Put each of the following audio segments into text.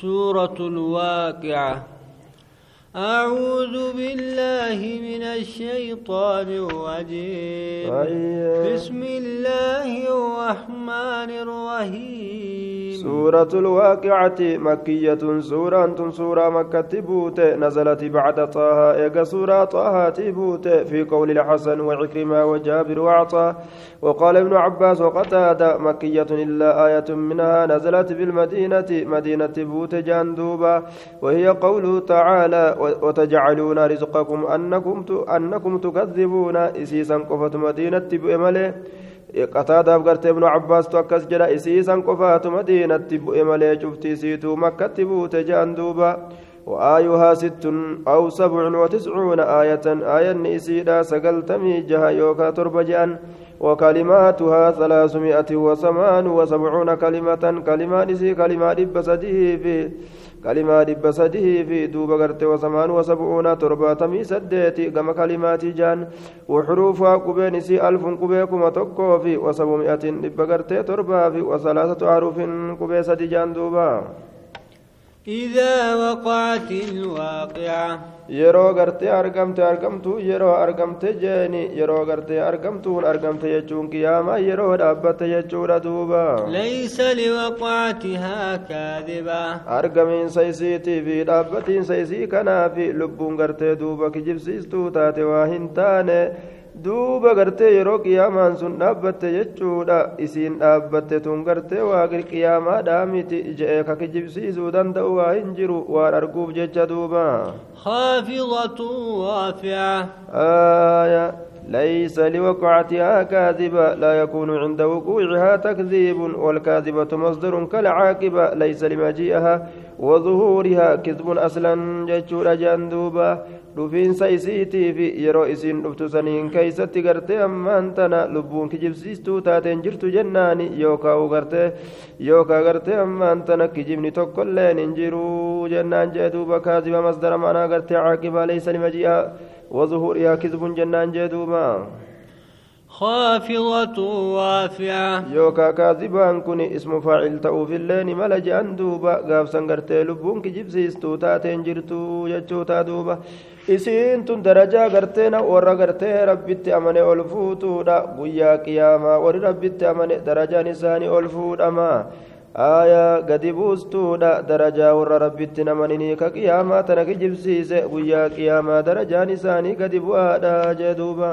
سورة الواقعة. أعوذ بالله من الشيطان الرجيم. بسم الله الرحمن الرحيم. سورة الواقعة مكية سورة سورة مكة بوت نزلت بعد طه إيجا سورة طه تبوت في قول الحسن وعكرمة وجابر وعطا وقال ابن عباس وقتادة مكية إلا آية منها نزلت بالمدينة مدينة بوت جاندوبا وهي قوله تعالى وتجعلون رزقكم أنكم أنكم تكذبون إسيسا قفت مدينة بأمله قتادة قرت ابن عباس توكس جرا إسيسا قفات مدينة بأمله شفتي سيتو مكة بوت جاندوبا وآيها ست أو سبع وتسعون آية آية نسيدا سقلتمي جها يوكا تربجان وكلماتها ثلاثمائة وثمان وسبعون كلمة كلمة نسي كلمة دب في كلمة دب في دوب وثمان وسبعون ترباتمي سديتي كما كلمات جان وحروفها قبي نسي ألف قبيكم تكو في وسبعمائة دب غرت تربا في وثلاثة أحرف قبي سدي جان دوبا. إذا وقعت الواقعة. يرو قرت أرقمت أرقمت يرو أرقمت جاني يرو قرت أرقمت أرقمت يجون قياما يرو دابت يجون دوبا ليس لوقعتها كاذبة. سيسي تي في دابت سيسي كنا في لبون قرت دوبا كجب سيستو تاتي واهن تاني duuba gartee yeroo qiyaamaan sun dhaabbatte jechuudha isiin dhaabbatte tun gartee waaqi qiyaamaadhaa miti je'ee ka kijibsiisuu danda'u waa hin jiru waan arguuf jecha duuba خافضة رافعة آية ليس لوقعتها كاذبة لا يكون عند وقوعها تكذيب والكاذبة مصدر كالعاقبة ليس لمجيئها وظهورها كذب أصلا جتشور yeroo isiin dhuftu saniin keeysatti gartee ammaan tana lubbuun kijibsiistuu taateen jirtu jennaani yookaa gartee yookaa gartee ammaan tana kijibni tokkolleen hin jiruu jennaan jee duuba kaaziba masdara manaa gartee caaqibaa leysa limaji'a وظهورها كذب جنان جدوبا خافضة رافعة يوكا كاذبان كن اسم فاعل تأو في اللين ملجأ دوبا غاف سنغرتي لبون كجبسيستو تاتين جرتو يجو دوبا isiin tun darajaa garteena warra gartee rabbitti amane ol fuutuudha guyyaa qiyaamaa warri rabbitti amane darajaan isaanii ol fuudhama warra rabbitti namanini ka qiyaamaa tana kijibsiise guyyaa qiyaamaa darajaan isaanii gadi bu'aadha jee duuba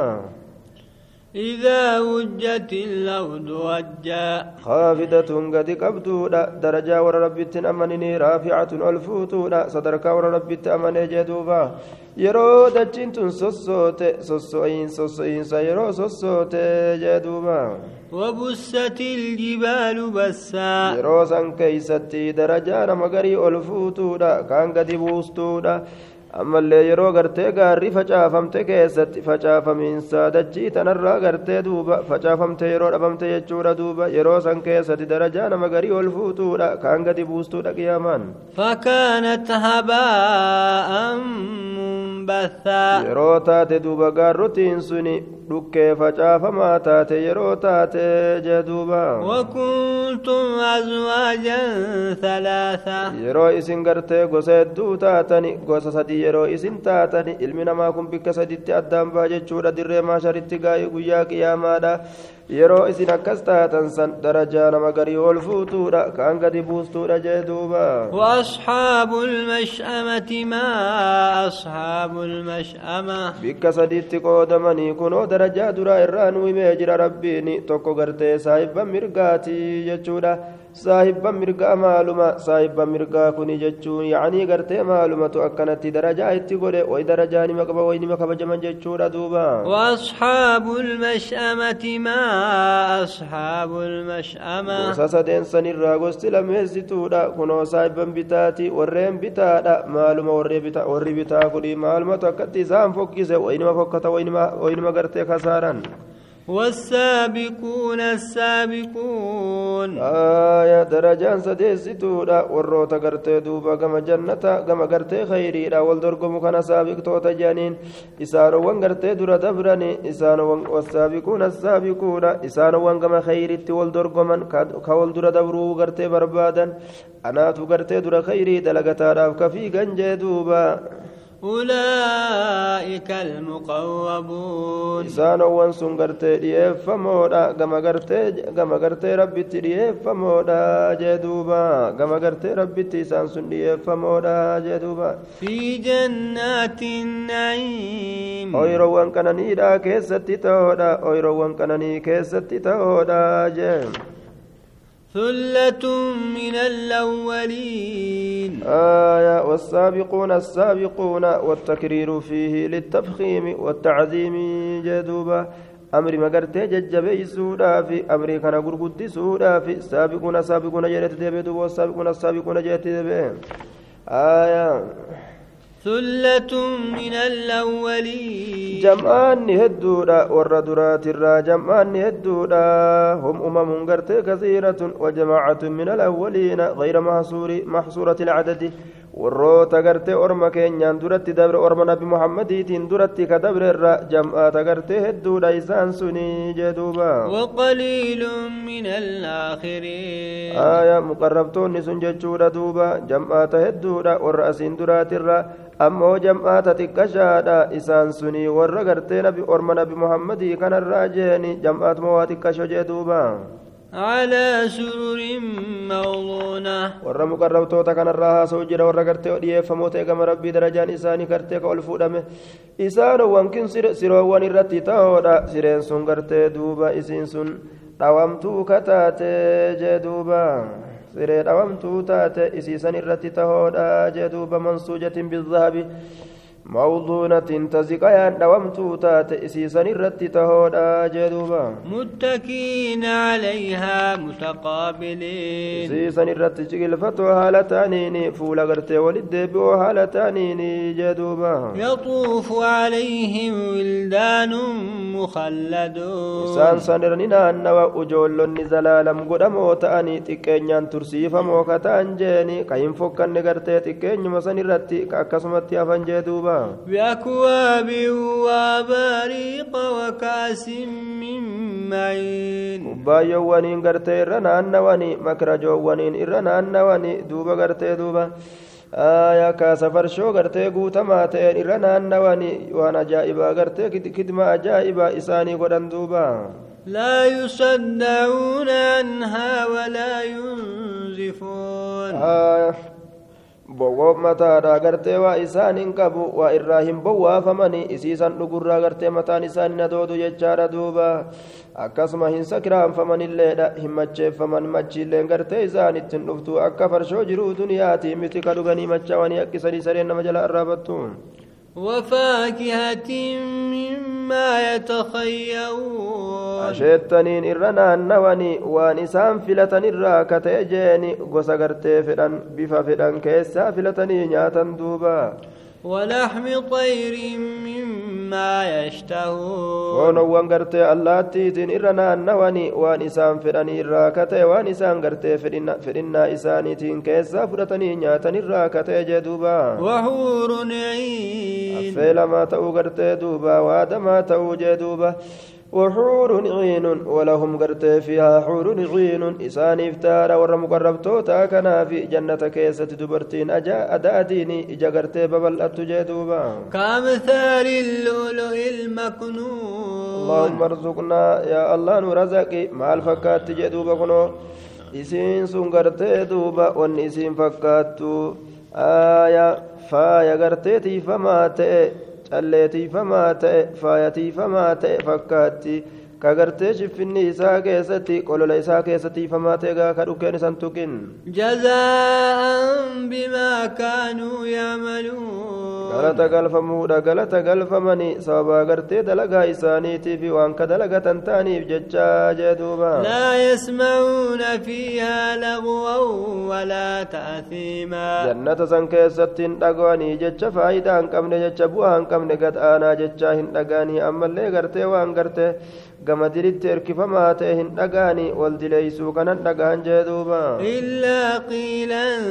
إذا وجت الأرض وجا. خافضة قد قبضونا. درجة وربي تنمني رافعة ألفوتونا. صدرك وربي تنمني جدوبا. يرو دجنت سصوت سصوين سصوين سيرو سصوت جدوبا. وبست الجبال بسا. يرو سنكي ستي درجة مغري ألفوتونا. كان قد بوستونا. Ammallee yeroo gartee gaarri facaafamte keessatti facaafamiinsa dachii tanarraa gartee duuba facaafamte yeroo dhabamte jechuudha duuba yeroo san keessatti darajaa nama garii ol fuutuudha kaan gadi buustuudha qiyaamaan فكانت هباء منبثا yeroo taate duuba gaarrotiin suni dhukkee facaafamaa taate yeroo taate jee duuba وكنتم أزواجا ثلاثة yeroo isin gartee gosa hedduu taatani gosa sadii yeroo isin taatani ilmi namaa kun bikka saditti addaan baa jechuudha dirree maasharitti gaa'ii guyyaa qiyaamaadha yeroo isin akkas taatan san darajaa nama garii ol fuutuudha kaan gadi buustuudha jee duuba وأصحاب المشأمة ما أصحاب المشأمة bikka sadiitti qoodamanii kunoo darajaa duraa irraa nu himee jira rabbiin tokko gartee saahibban mirgaati jechuudha saahibban mirgaa maaluma saahibban mirgaa kuni jechuun yaanii gartee maalumatu akkanatti darajaa itti godhe way darajaa nima qaba way nima kabajaman jechuudha duuba وأصحاب المشأمة ما أصحاب المشأمة gosa sadeen sanirraa gosti lameessituudha kunoo saahibban bitaati warreen bitaadha maaluma warri bitaa kuni maalumatu akkatti isaan fokkise waynima fokkata waynima gartee kasaaran والسابقون السابقون. آية درجان سديستودا وروتا غرتي دوبا كما جنة كما غرتي خيري دا والدرقم كان سابق توتا جانين إسانو وان غرتي درا دبراني إسانو وان والسابقون السابقون إسانو وان كما خيري والدرقمن كوالدرا دبرو غرتي بربادا أنا تو غرتي درا خيري دلغتا راف كفي غنجي دوبا أولئك المقربون. إسان وان سن غرتي ديف فمودا غما غرتي غما غرتي ربي ديف فمودا جدوبا. غما غرتي ربي إسان سن ديف فمودا جدوبا. في جنات النعيم. أويرو وان كنني دا كيستي تودا أويرو وان كنني كيستي تودا جيم ثلة من الأولين آية والسابقون السابقون والتكرير فيه للتفخيم والتعظيم جدوبا أمري مقرتي ججبي سودا في أمري كان قرقدي سودا في. سابقون سابقون جريت ديبي والسابقون السابقون جريت ديبي. آية. ثلة من الأولين جمعان هدودا ور درات الرا جمعان هدودا هم أمم قرت كثيرة وجماعة من الأولين غير محصور محصورة العدد. Warroota gartee orma keenyaan duratti dabre orma nabi muhammadiitiin duratti ka dabre irra jam'aata gartee hedduudha isaan suni jeduuba aya muqarrabtoonni sun jechuudha duuba jam'aata hedduudha warra asiin duraatirra ammoo jam'aata xiqqashaadha isaan suni warra gartee nabi orma nabi muhammadii kanarraa jeeni jam'aatuma waa xiqqasho jee duuba على سرر موضونة. ورمو قرب توتا كان الراها سوجر ورقرت وديه فموتا كما ربي درجان إساني كرتي قول فودم إسان وانكين سر سر وان الرتي سرين سن كرتي دوبا إسين سن دوام تو كتات جدوبا سرين دوام تو إسيسان الرتي تهودا جدوبا من سوجة بالذهب موضونة تزقيان دومتو تات إسيسان الرت تهودا جدوبا. متكين عليها متقابلين. الرت جيل هالتانيني فولا غرتي ولد بو هالتانيني جدوبا. يطوف عليهم ولدان مخلدون. إسان سنرننا أنوا أجول قدمو تاني تكينيان ترسيف موكتان جيني. كاين فوكان نغرتي تكيني مسان الرت كاكسمت يافن جدوبا. بأكواب وبريق وكاس من معين kubbaayyoowwaniin gartee irra naannawanii makrajoowwaniin irra naannawanii duuba gartee duuba aayaa kaasa farshoo gartee guutamaa ta'een irra naannawanii waan ajaa'ibaa gartee kidma ajaa'ibaa isaanii godhan duuba لا يصدعون عنها ولا ينزفون آه bowwoo mataadha gartee waa isaan hin qabu waa irraa hin bowwaafamani isiisan dhugurraa gartee mataan isaan hin adoodu jechaadha duuba akkasuma hin sakiraanfamanilleedha hin macheeffaman machiilleen gartee isaanitti hin dhuftu akka farshoo jiruu duniyaati miti ka dhuganii machaawanii akkisanii sareen nama jala arraabattu وفاكهة مما يتخيرون. أشيتنين إرنا النواني ونسان فلتن الراكة يجيني قسقر تفلن بففلن كيسا فلتن ياتن دوبا. ولحم طير مما يشتهون gartee allaattiitiin irra naannawani waan isaan fedhanii irraa ka ta'e waan isaan gartee fedhinnaa isaaniitiin keessaa fudhatanii nyaatan irraa ka ta'e jee duuba وحور عين lamaa ta'uu gartee duuba waadamaa ta'uu jee duuba وحور عين ولهم قرتي فيها حور عين. إسان إفتار ور مقربتوتا كنا في جنة كيسة دبرتين. أجا أداديني إجا قرتي ببل أتجدوبا كمثال اللؤلؤ المكنون. اللهم ارزقنا يا الله نرزقي مع الفكات تجدوبا كنو. isiin sun gartee duuba wanni isiin fakkaattu aaya faaya gartee tiifamaa ta'e calleetiifamaa ta'e faayatiifamaa ta'e fakkaatti ka gartee shiffinni isaa keessatti qolola isaa keessattiifamaa ta'e gaa ka dhukkeen isan tuqin جزاء بما كانوا يعملون galata galfamuudha galata galfamanii sababaa gartee dalagaa isaaniitiif waan ka dalagatan ta'aniif jechaa jee duuba لا يسمعون فيها لغوا ولا تأثيما jannata san keessatti hin dhaga'anii jecha faayidaa hin qabne jecha bu'aa hin qabne gad aanaa jechaa hin dhaga'anii ammallee gartee waan gartee gama dilitti erkifamaa ta'e hin dhagaani wal dileeysuu kanan dhagahan jee duuba illaa qiilan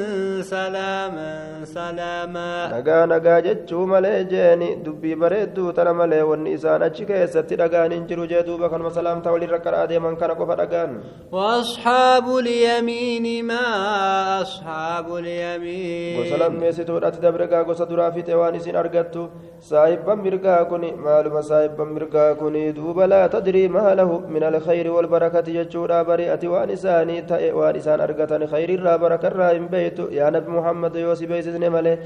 salaaman salaamaa nagaa nagaa jechuu malee jeeni dubbii bareedduu tana malee wanni isaan achi keessatti dhagaan hin jiru jee duuba kanuma salaamtaa walirra karaa deeman kana qofa dhagaan gosa lammeessituudhatti dabregaa gosa duraa fixe waan isin argattu saahibban mirgaa kun maaluma saahibban mirgaa kun duuba laa min alkhayri walbarakati jechuudha bari'ati waan isaanii ta'e waan isaan argatan khayrirraa barakarraa hin beeytu yaa nabi muhammad yoo si beeysisne malee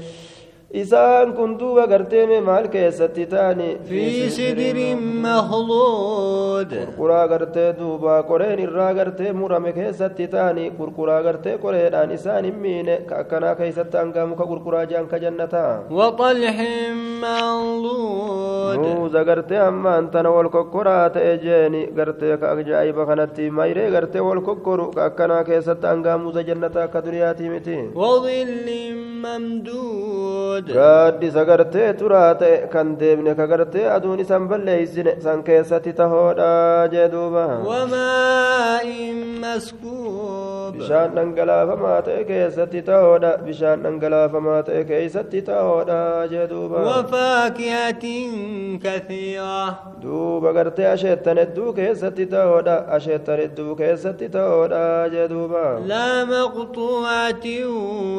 isaan kun duuba garteeme maal keessatti ta'ani في سدر مخضود qurquraa gartee duuba qoreen irraa gartee murame keessatti ta'ani qurquraa gartee qoreedhaan isaan hin miine ka akkanaa keessatti hanga muka qurquraa jaan ka jannataa وطلح منضود nuuza gartee ammaan tana wal kokkoraa ta'e jeeni gartee ka ajaa'iba kanatti mayree gartee wal kokkoru ka akkanaa keessatti hangaa muuza jannata akka duriyaatii miti وظل ممدود ta'e kan deemne ka gartee aduun isan balleeysine san keessatti tahoodha jee duuba وماء مسكوب dhangalaafamaa ta'e keessatti tahoodha bishaan dhangalaafamaa ta'e keessatti tahoodha jee duuba وفاكهة كثيرة gartee asheettan hedduu keessatti tahoodha asheettan hedduu keessatti tahoodha jee duuba لا مقطوعة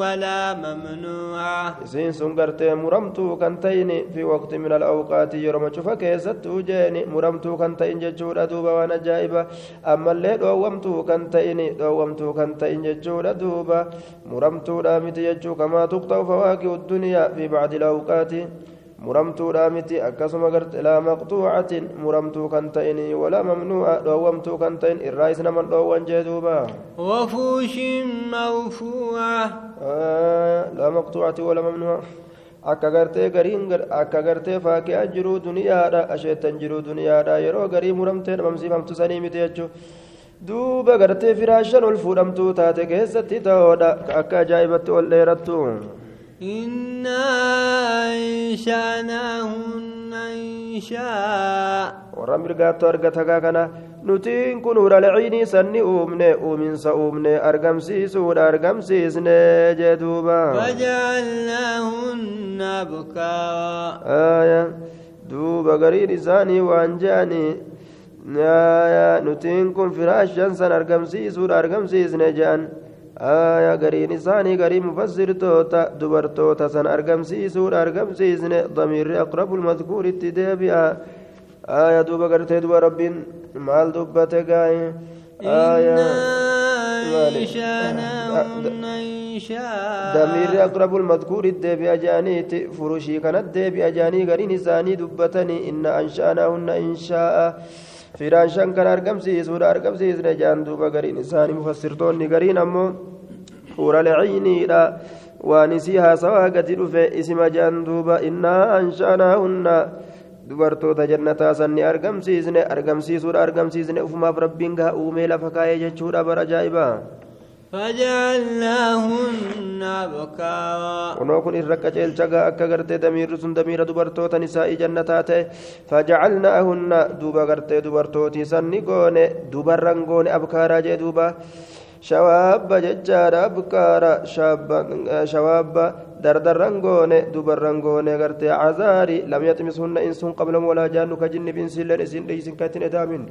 ولا ممنوعة isiin sun gartee muramtuu kan ta'ini fi waqti min alawqaati yeroma cufa keessattuu jeeni muramtuu kan ta'in jechuudha duuba waan ajaa'iba ammallee dhoowwamtuu kan ta'ini dhoowwamtuu kan ta'in jechuudha duuba muramtuudha miti jechuu kamaa tuqxa'u fawaaqi'u duniyaa fi bacdi alawqaati muramtuudha miti akkasuma garte laa maqtuucatin muramtuu kan ta'ini walaa mamnuuca dhoowwamtuu kan ta'in irraa is naman dhoowwan jee duuba آه، لا مقطوعة ولا ممنوع akka gartee gariin akka gartee faakiyaa jiruu duniyaadha asheettan jiruu duniyaadha yeroo garii muramtee dhabamsiifamtu sanii miti jechuun duuba gartee firaashan ol fuudhamtuu taate keessatti ta'oodha akka ajaa'ibatti ol dheerattu إنا أنشأناهن إنشاء warra mirgaattu argatakaa kana nutiin kun huralciinii sanni uumne uuminsa uumne argamsiisuudha argamsiisne jee duuba أبكارا آية دوب غرير إساني وأنجاني آية نتين كن فراشا سن أرقمسيس أرقمسيس نجان آية غرين إساني غري مفسر توتا دبر توتا سن أرقمسيس أرقمسيس ضمير أقرب المذكور اتدابئا آية دوب غرتي دوب ربين مال دوبتي غاية آية أنشأناهن دمير أقرب المذكور الدبي أجانيت فروشي كانت دبي أجاني غرين إساني دبتني إن أنشأناهن إنشاء firaan shan kan argamsiisuudha argamsiisne jaan duuba gariin isaanii mufassirtoonni gariin ammoo huuralciiniidha waan isii haasawaa gadi dhufe isima jaan duuba innaa ansha'naahunna dubartoota jannataa sanni argamsiisne argamsiisuudha argamsiisne ufumaaf rabbiin gaa uumee lafa kaayee jechuudha bara ajaa'ibaa kunoo kun irra qaceelchagaa akka gartee damiirri sun damiira dubartoota nisaa'ii jannataa ta'e fajacalnaahunna duuba gartee dubartootii sanni goone dubarran goone abkaaraa jee duuba shawaabba jechaadha abkaara shawaabba dardarran goone dubarran goone gartee cazaarii lam yaxmishunna insun qablam walaa jaannu ka jinni binsiilleen isin dhiisin kattin edaamin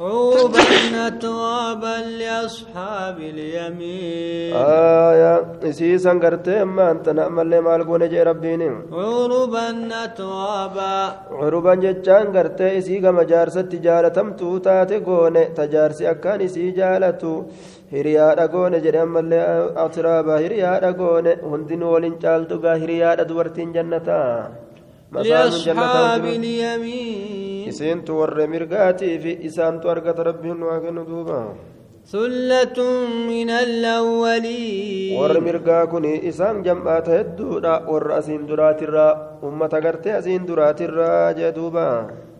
عربا أترابا لأصحاب اليمين آية إسيسا قرتي أما أنت نعمل لي مال قوني جي ربيني عربا أترابا curuban jechaan gartee isii gama jaarsatti jaalatamtuu taate goone tajaarsi akkaan isii jaalatu hiriyaadha goone jedhe ammallee atiraaba hiriyaadha goone hundinuu waliin caaltu gaa hiriyaadha dubartiin jannataa masaanuun jannataa isiintu warra mirgaatii fi isaantu argata rabbiin waa kennu duuba ثلة من الأولين warri mirgaa kun isaan jam'aata hedduudha warra asiin duraatirraa ummata gartee asiin duraatirraa jee duuba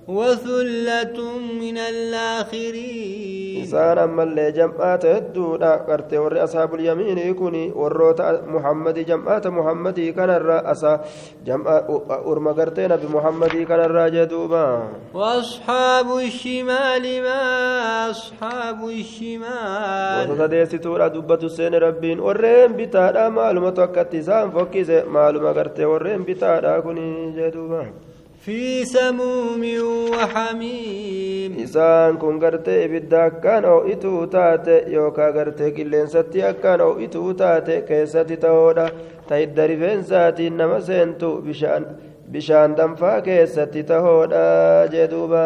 وثلة من الآخرين. صار أما اللي جمعات الدودة قرت أصحاب اليمين يكوني وروت محمد جمعات محمد كان الرأس جمع أرمى قرت نبي محمد كان الراجدوبا وأصحاب الشمال ما أصحاب الشمال. وتدعس تورا دوبة سين ربين ورين بتارا معلومة وكتزان فوكيز معلومة قرت ورين بتارا كوني جدوبا. في سموم وحميم isaan kun gartee ibidda akkaan oo'ituu taate yookaan gartee qilleensatti akkaan oo'ituu taate keessatti ta'oodha ta'idda rifeensaatiin nama seentu bishaan bishaan danfaa keessatti tahoodha jeduuba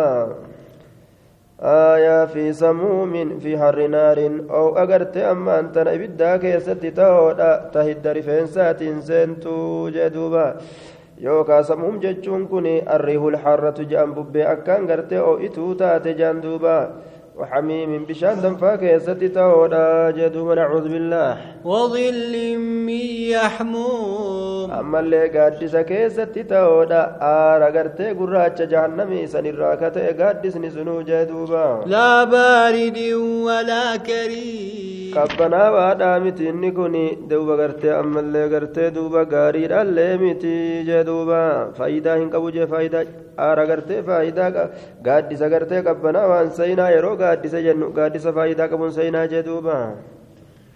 آية في سموم في حر نار أو أجرت أما أنت إبدا كيست تهودا تهد رفنسات سنتو جدوبا yookaan samuum jechuun kun arriihul harratu jedhan bubbee akkaan gartee oo'ituu taate jaan duuba وحميم بشان دنفا كيستي تهودا جدوبا نعوذ بالله وظل من يحموم keessatti ta'oodha aara gartee gurraacha jahannamii sanirraa ka ta'e gaaddisni sunuu jee duuba لا بارد ولا كريم qabbanaawaadhaa miti inni kun duuba gartee ammallee gartee duuba gaariidhaallee miti jee duuba faayidaa hin qabu jee faayidaa aara gartee faayidaa gaaddisa gartee qabbanaawaan seenaa yeroo gaaddisa jennu gaaddisa faayidaa qabuun seenaa jee duuba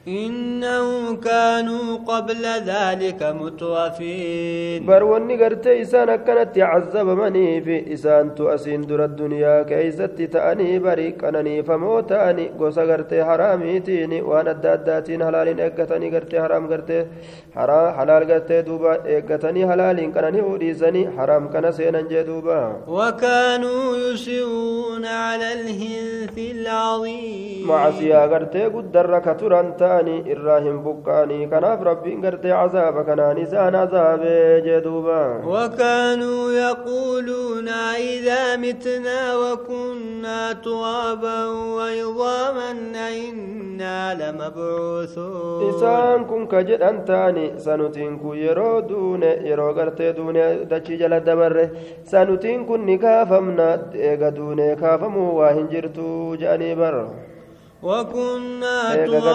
إنهم كانوا قبل ذلك مترفين بر ونقرت إسانا كانت يعذب مني في إسان تؤسين در الدنيا كيزت تأني بري كانني فموتاني قوسا قرت حرامي تيني وأنا داداتين حلال إقتني قرت حرام قرت حرام حلال قرت دوبا إقتني حلال كانني وريزني حرام كان سينا جدوبا وكانوا يسرون على الهنث العظيم. معزيا قرت قد درك ترانتان ta'anii irraa hin buqqa'anii kanaaf rabbiin gartee cazaaba kanaan isaan cazaabee jee duuba وكانوا يقولون إذا متنا وكنا ترابا وعظاما إنا لمبعوثون isaan kun ka jedhan taani sanutiin kun yeroo duune yeroo gartee duune dachii jala dabarre sanutiin kun ni kaafamna eega duune kaafamuu waa hin jirtu jedhanii bar وكنا وكنا ترابا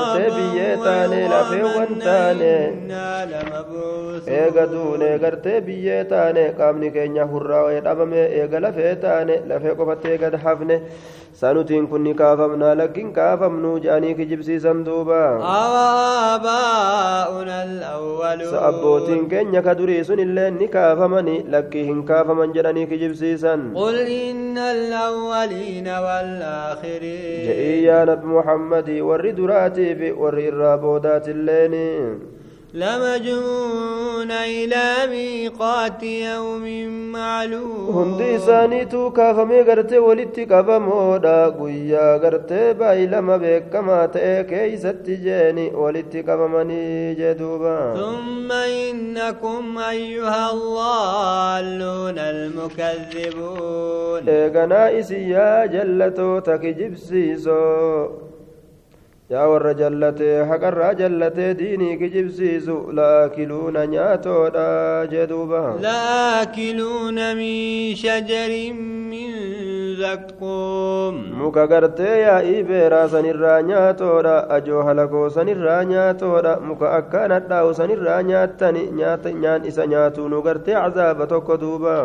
وعظاما إنا لمبعوثون. إيغدون إيغرتي قامني كينيا هرى ويتابمي إيغا لفيتاني. لفيكو فتيغد حفني. سنتين كني كافمنا. لكن كافمنو جاني كجبسي سندوبا. آباؤنا الأولون. سأبوتين كينيا كدريسون اللي نكافمني لكن كافمن جاني كجبسي سن. قل إن الأولين والآخرين. جئي يا نبي muhammadii warri duraatii fi warri irraa boodaatilleen لمجموعون إلى ميقات يوم معلوم isaaniitu kaafamee gartee walitti qabamoodha guyyaa gartee baay'ilama beekamaa ta'e keeysatti jeeni walitti qabamanii jee duuba ثم إنكم أيها الضالون المكذبون isin yaa jallatoota kijibsiisoo yaa warra jallatee haqarraa jallatee diinii kijibsiisu laakiluuna nyaatoodha jee duuba لآكلون من شجر من زقوم muka gartee yaa'ii beeraa sanirraa nyaatoodha ajoo halakoo sanirraa nyaatoodha muka akkaan hadhaa'u sanirraa nyaattani nyaata nyaan isa nyaatuu nu gartee cazaaba tokko duuba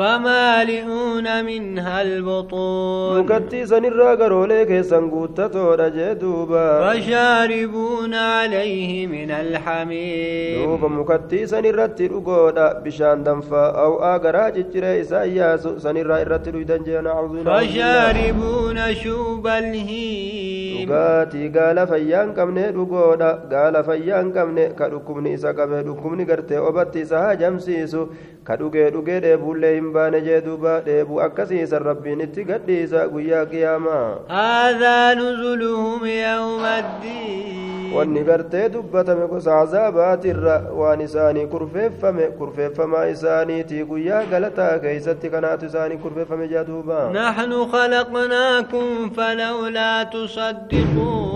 فمالئون منها البطون mukattii sanirraa garoolee keessan guuttatoodha jee duuba فشاربون عليه من الحميم. دوبا مكتي سنرت رقودا بشان دنفا أو آقرا جتر إسا ياسو سنرى إرت رويدان جينا عوضنا فشاربون شوب الهيم. دوباتي قال فيان كمني رقودا قال فيان كمني كاركمني إسا كمني كاركمني كرتي وبتي سها جمسيسو. Ka dhugee dhugee dheebuullee hin baane jee duuba dheebuu akkasiisan rabbiin itti gadhiisa guyyaa qiyaamaa هذا نزلهم يوم الدين wanni gartee dubbatame gosa cazaabaatirra waan isaanii kurfeeffame kurfeeffamaa isaaniitii guyyaa galataa keeysatti kanaatu isaanii kurfeeffame jaa duuba نحن خلقناكم فلولا تصدقون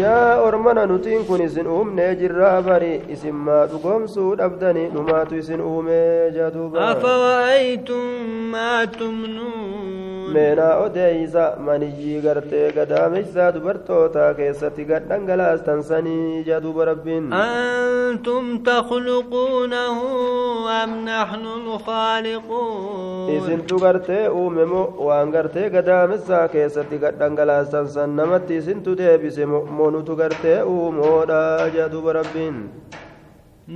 yaa ormana nutiin kun isin uumnee jirraa bari isin maa dhugoomsuu dhabdani numaatu isin uumee jaduuba أفرأيتم ما تمنون meenaa odeeysa maniyyii gartee gadaameysaa dubartootaa keessatti gad dhangalaastan sanii jaduuba rabbiin أنتم تخلقونه أم نحن الخالقون isintu gartee uume moo waan gartee gadaamessaa keessatti gad dhangalaastan san namatti isintu deebise moo monutu gartee uumoodha jaduuba rabbiin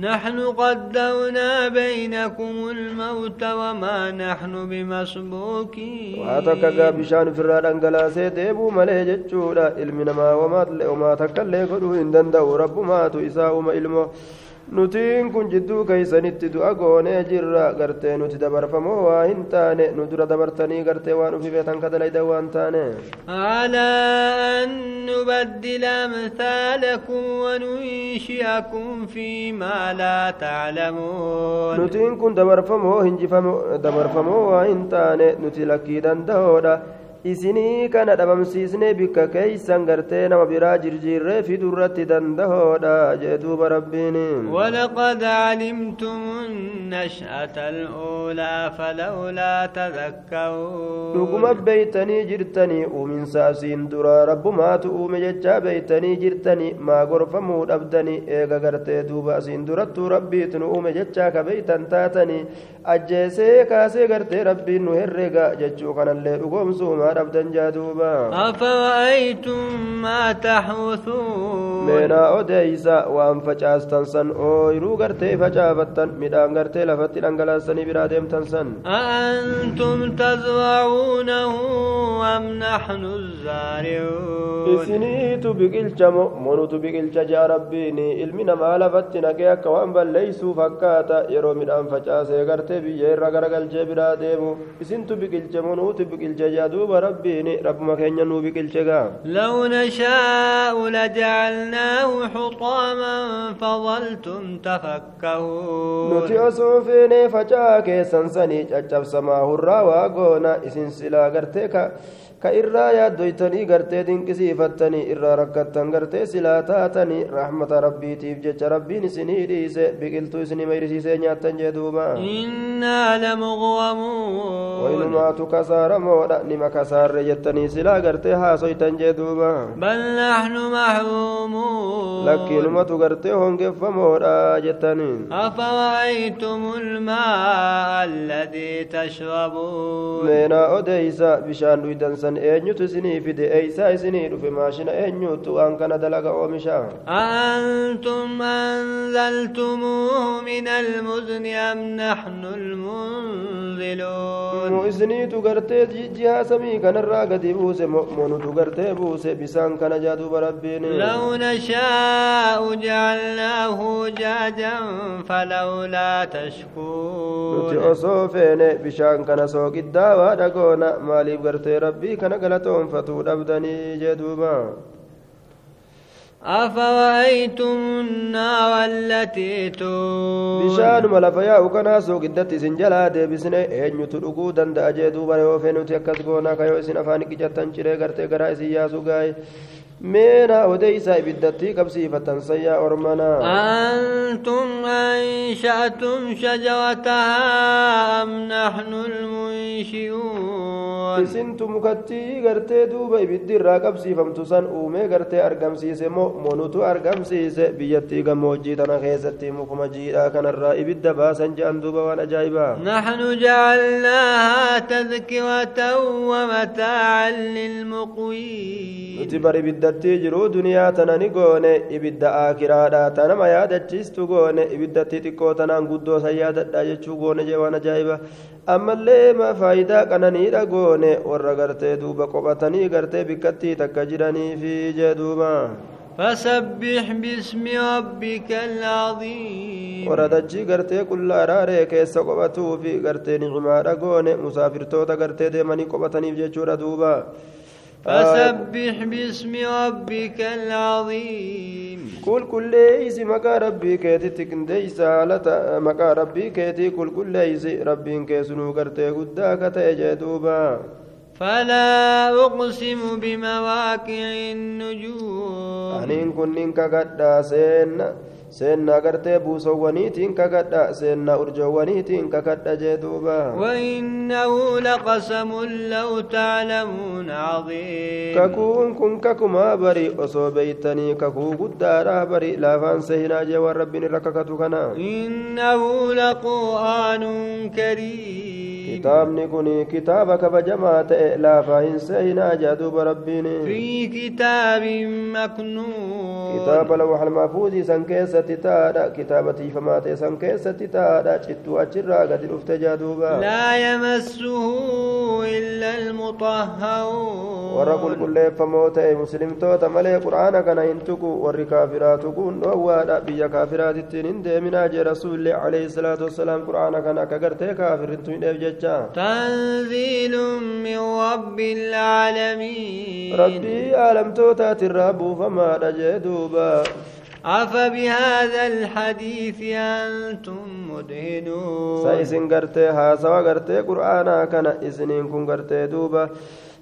نحن قدونا بينكم الموت وما نحن بمسبوكين. واتك بشان في الرد انقلا سيدبو علمنا وما تلي وما إن دندو رب تو اسا علمه nutiin kun jidduu keeysanitti du'a goonee jirra gartee nuti dabarfamoo waa hin taane nu dura dabartanii gartee waan ufi beetan ka dalaydan waan taane على أن نبدل أمثالكم وننشئكم فيما لا تعلمون nutiin kun dabarfamoo hinjifamoo dabarfamoo waa hin taane nuti lakkii danda'oodha isinii kana dhabamsiisnee bikka keeysan gartee nama biraa jirjiirree fidurratti dandahoodha jee duuba rabbiin ولقد علمتم النشأة الأولى فلولا تذكرون dhuguma beeytanii jirtanii uuminsa asiin dura rabbumaatu uume jechaa beeytanii jirtanii maa gorfamuu dhabdanii eega gartee duuba asiin durattuu rabbiitu nu uume jechaa ka beeytan taatanii ajjeesee kaasee gartee rabbiin nu herrega jechuu kanallee dhugoomsuumaa dhabdan jaa duuba أفرأيتم ما تحوثون meenaa odeeysa waan facaastan san ooyiruu gartee facaafattan midhaan gartee lafatti dhangalaasanii biraa deemtan san أأنتم تزرعونه أم نحن الزارعون isiniitu biqilcha mo monutu biqilcha jaa rabbiini ilmi namaa lafatti naqee akka waan balleeysuu fakkaata yeroo midhaan facaasee gartee biyya irra garagalchee biraa deemu isintu biqilche monuutu biqilche jaa duuba rabbiini rabbuma keenya nuu biqilche gaa لو نشاء لجعلناه حطاما فظلتم تفكهون nuti osoo feenee facaa keessan sanii caccabsamaa hurraa waa goona isin silaa gartee ka ka irraa yaaddoytanii gartee dinqisiifattanii irraa rakkattan gartee silaa taatanii rahmata rabbiitiif jecha rabbiin isinii dhiise biqiltuu isinii mayrisiisee nyaattan jee duuba إنا لمغرمون waynumaatu kasaaramoodha nima kasaarre jettanii silaa gartee haasoytan jee duuba بل نحن محرومون lakkiinumatu gartee hongeffamoodha jettanii أفرأيتم الماء الذي تشربون meenaa odeeysa bishaan dhuydan san eenyutu isinii fide eeysaa isinii dhufe maashina eenyutu waan kana dalaga oomisha أأنتم أنزلتموه من المزن أم نحن المنزلون nu isiniitu gartee ji- jihaa samii kanarraa gadi buuse mo- monutu gartee buuse bisaan kana jaa duuba rabbiin لو نشاء جعلناه جاجا فلولا nuti تشكون osoo feene bishaan kana sooqiddaawaa dhagoona maaliif gartee rabbii kana galatoonfatuu dhabdanii jee duuba أفرأيتم النار التي bishaanuma lafa yaa'u kanaa sooqiddatti isin jalaa deebisne eenyutu dhuguu danda'a jee duuba yoo fee nuti akkas goonaa kayoo isin afaan qicattan ciree gartee meena odeeysaa ibiddatti qabsiifatan sayyaa ormanaa أنتم أنشأتم شجرتها أم نحن المنشئون mukattii gartee duuba ibiddi irraa qabsiifamtu san uumee gartee argamsiise moo monutu argamsiise biyyattii gammoojjii tana keessatti mukuma jiidhaa kanarraa ibidda baasan je'an duuba waan ajaa'ibaa نحن جعلناها تذكرة ومتاعا للمقوين ibiddattii jiru duniyaa tana ni goone ibidda aakiraadha tanama yaadachiistu goone ibiddatti xiqqoo tanaan guddoo san yaadadha jechuu goone jee waan ajaa'iba ammallee ma faayidaa qananiidha goone warra gartee duuba qophatanii gartee bikkattii takka jiraniifi jee duuba فسبح باسم ربك العظيم warra dachii gartee qullaa raaree keessa qophatuufi gartee nicimaadha goone musaafirtoota gartee deemanii qophataniif jechuudha duuba فسبح باسم ربك العظيم qulqulleeysi maqaa rabbii keetitti qindeeysa haalata maqaa rabbii keetii qulqulleeysi rabbiin keessunuu gartee guddaa ka ta'e jee duuba فلا أقسم بمواقع النجوم أنين كنين كقدا سين seennaa gartee buusowwaniitiin kakadha seennaa urjoowwaniitiin kakadha jee duuba. وإنه لقسم لو تعلمون عظيم ككون كن ككما بري أصو بيتني ككو قدارا بري لا فانسهنا جي والرب رككتو كنا إنه لقرآن كريم kitaabni kun kitaaba kabajamaa ta'e laafaa hin seeyinaa jaaduuba rabbiin في كتاب مكنون kitaaba lawxal mahfuuzii san keessatti taadha kitaaba tiifamaa ta'e san keessatti taadha cittuu achirraa gadi dhufte jaaduuba لا يمسه إلا المطهرون warra qulqulleeffamoo ta'e muslimtoota malee qur'aana kana hin tuqu warri kaafiraa tuquun dhoowwaadha biyya kaafiraatittiin hin deeminaa jee rasuulli alayhi salaatu wassalaam qur'aana kana akka gartee kaafirrintu hin dheef تنزيل من رب العالمين. ربي ألم توتات الرب فما نجدوبا أفبهذا الحديث أنتم مدهنون. سيسن قرتي هذا وقرتي قرآنا كان إسنين كن قرتي دوبا.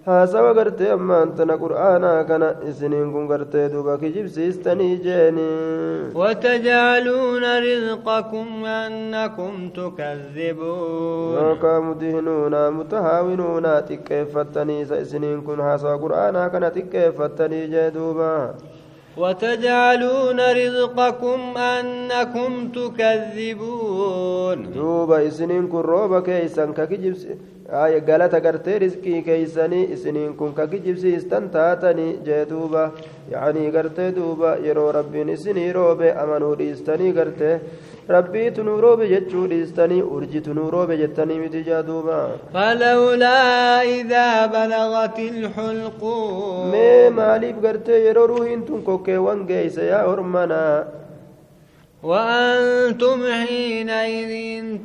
Haasawa gartee ammaan tana qur'aanaa kana isiniin kun gartee duuba kijibsiistanii jeeni وتجعلون رزقكم أنكم تكذبون yookaa mudihinuuna mutahaawinuuna xiqqeeffattanii isa isiniin kun haasawa qur'aanaa kana xiqqeeffattanii jee duuba وتجعلون رزقكم أنكم تكذبون. دوبا إسنين كن روبا كيسان كجيبس آية غلطة كرت رزقي كيساني إسنين كن كجيبس استنتاتني جي دوبا. يعني كرت دوبا يرو ربي نسني روبي أمنو ريستني كرت jechuu dhiistanii urjitu nuu roobe jettanii miti jaa duuba فلولا إذا بلغت الحلقوم maaliif gartee yeroo ruuhiin tun kokkeewwan geeyse yaa ormanaa وأنتم حينئذ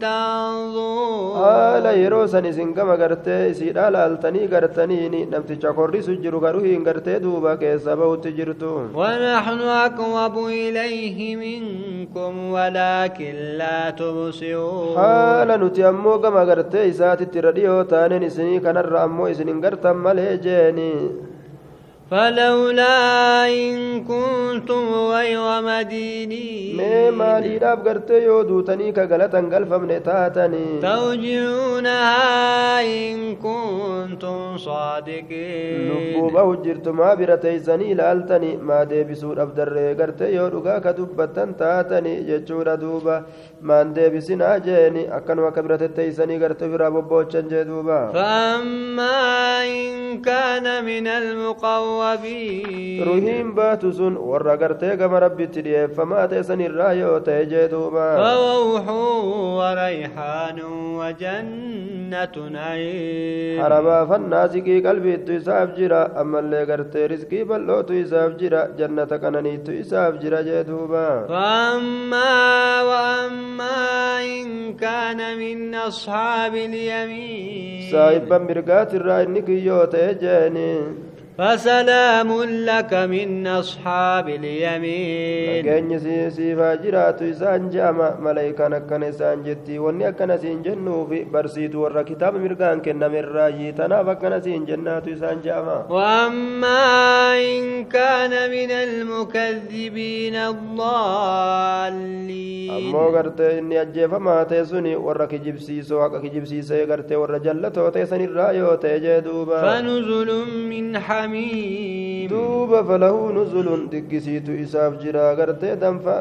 تنظرون. آلا يروسن إذن كما قرتي سيد آلا التني قرتني نمت تشكر سجر قروهين قرتي دوبا كيسابا ونحن أقرب إليه منكم ولكن لا تبصرون. آلا نتيمو كما قرتي ساتي ترديو تاني نسني كنر أمو إذن قرتم مليجيني. فلولا إن كنتم غير مدينين. مما لراب قرتي يودو تنيك غلطا قلفا من توجعونها إن كنتم صادقين لبو بو جرتما برتي زني لالتني ما دي بسور أبدر قرتي يودو غاكا دبتا تاتني يجور دوبا ما دي بسنا جيني أكن وكبرت تيزني قرتي برابو بوچن جدوبا فأما إن كان من المقوى warra gartee gama rabbitti dhi'eeffamaa ta'e sanirraa yoo ta'e jee duuba فروح وريحان وجنة نعيم harabaafannaa ziqii qalbiittu isaaf jira ammallee gartee rizqii bal'ootu isaaf jira jannata qananiittu isaaf jira jee duuba فأما وأما إن كان من أصحاب اليمين mirgaatirraa inni kiyyoo ta'e jeeni فسلام لك من أصحاب اليمين. أجن سيسيفا جراتو إسان جاما ملايكا نكنا إسان جتي. واني أكنا سين جنوبي برسيت ورى كتاب مرقان كنا من راجيتنا فكنا سين جناتو إسان جاما وأما إن كان من المكذبين الضالين. أمو قرتي إني أجيفا ما تيسوني ورى كجيب سيسو. وكا كجيب سيسي قرتي ورى جلتو تيسني الرأيو تيجي فنزل من حميم duuba falahu nuzulun diggisiitu isaaf jira gartee danfa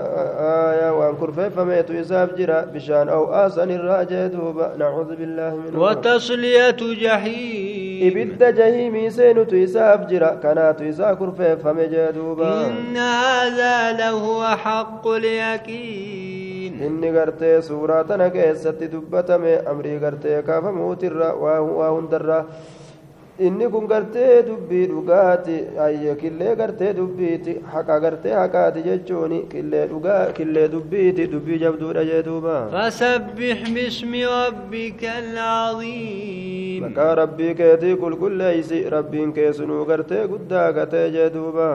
aayaa waan kurfeeffameetu isaaf jira bishaan aw'aa sanirraa jee duuba nacuudu billaahi minhu وتصلية جحيم jahiimii seenutu isaaf jira kanaatu isaa kurfeeffame jee duuba إن هذا لهو حق اليقين inni gartee suuraa tana keessatti dubbatame amrii gartee kaafamuutirra waa hundarra inni kun gartee dubbii dhugaati ayye killee gartee dubbiiti haqa gartee haqaati jechuun killee dhugaa killee dubbiiti dubbii jabduudha jee duuba فسبح باسم ربك العظيم maqaa rabbii keetii qulqulleeysi rabbiin kee sunuu gartee guddaa gatee jee duuba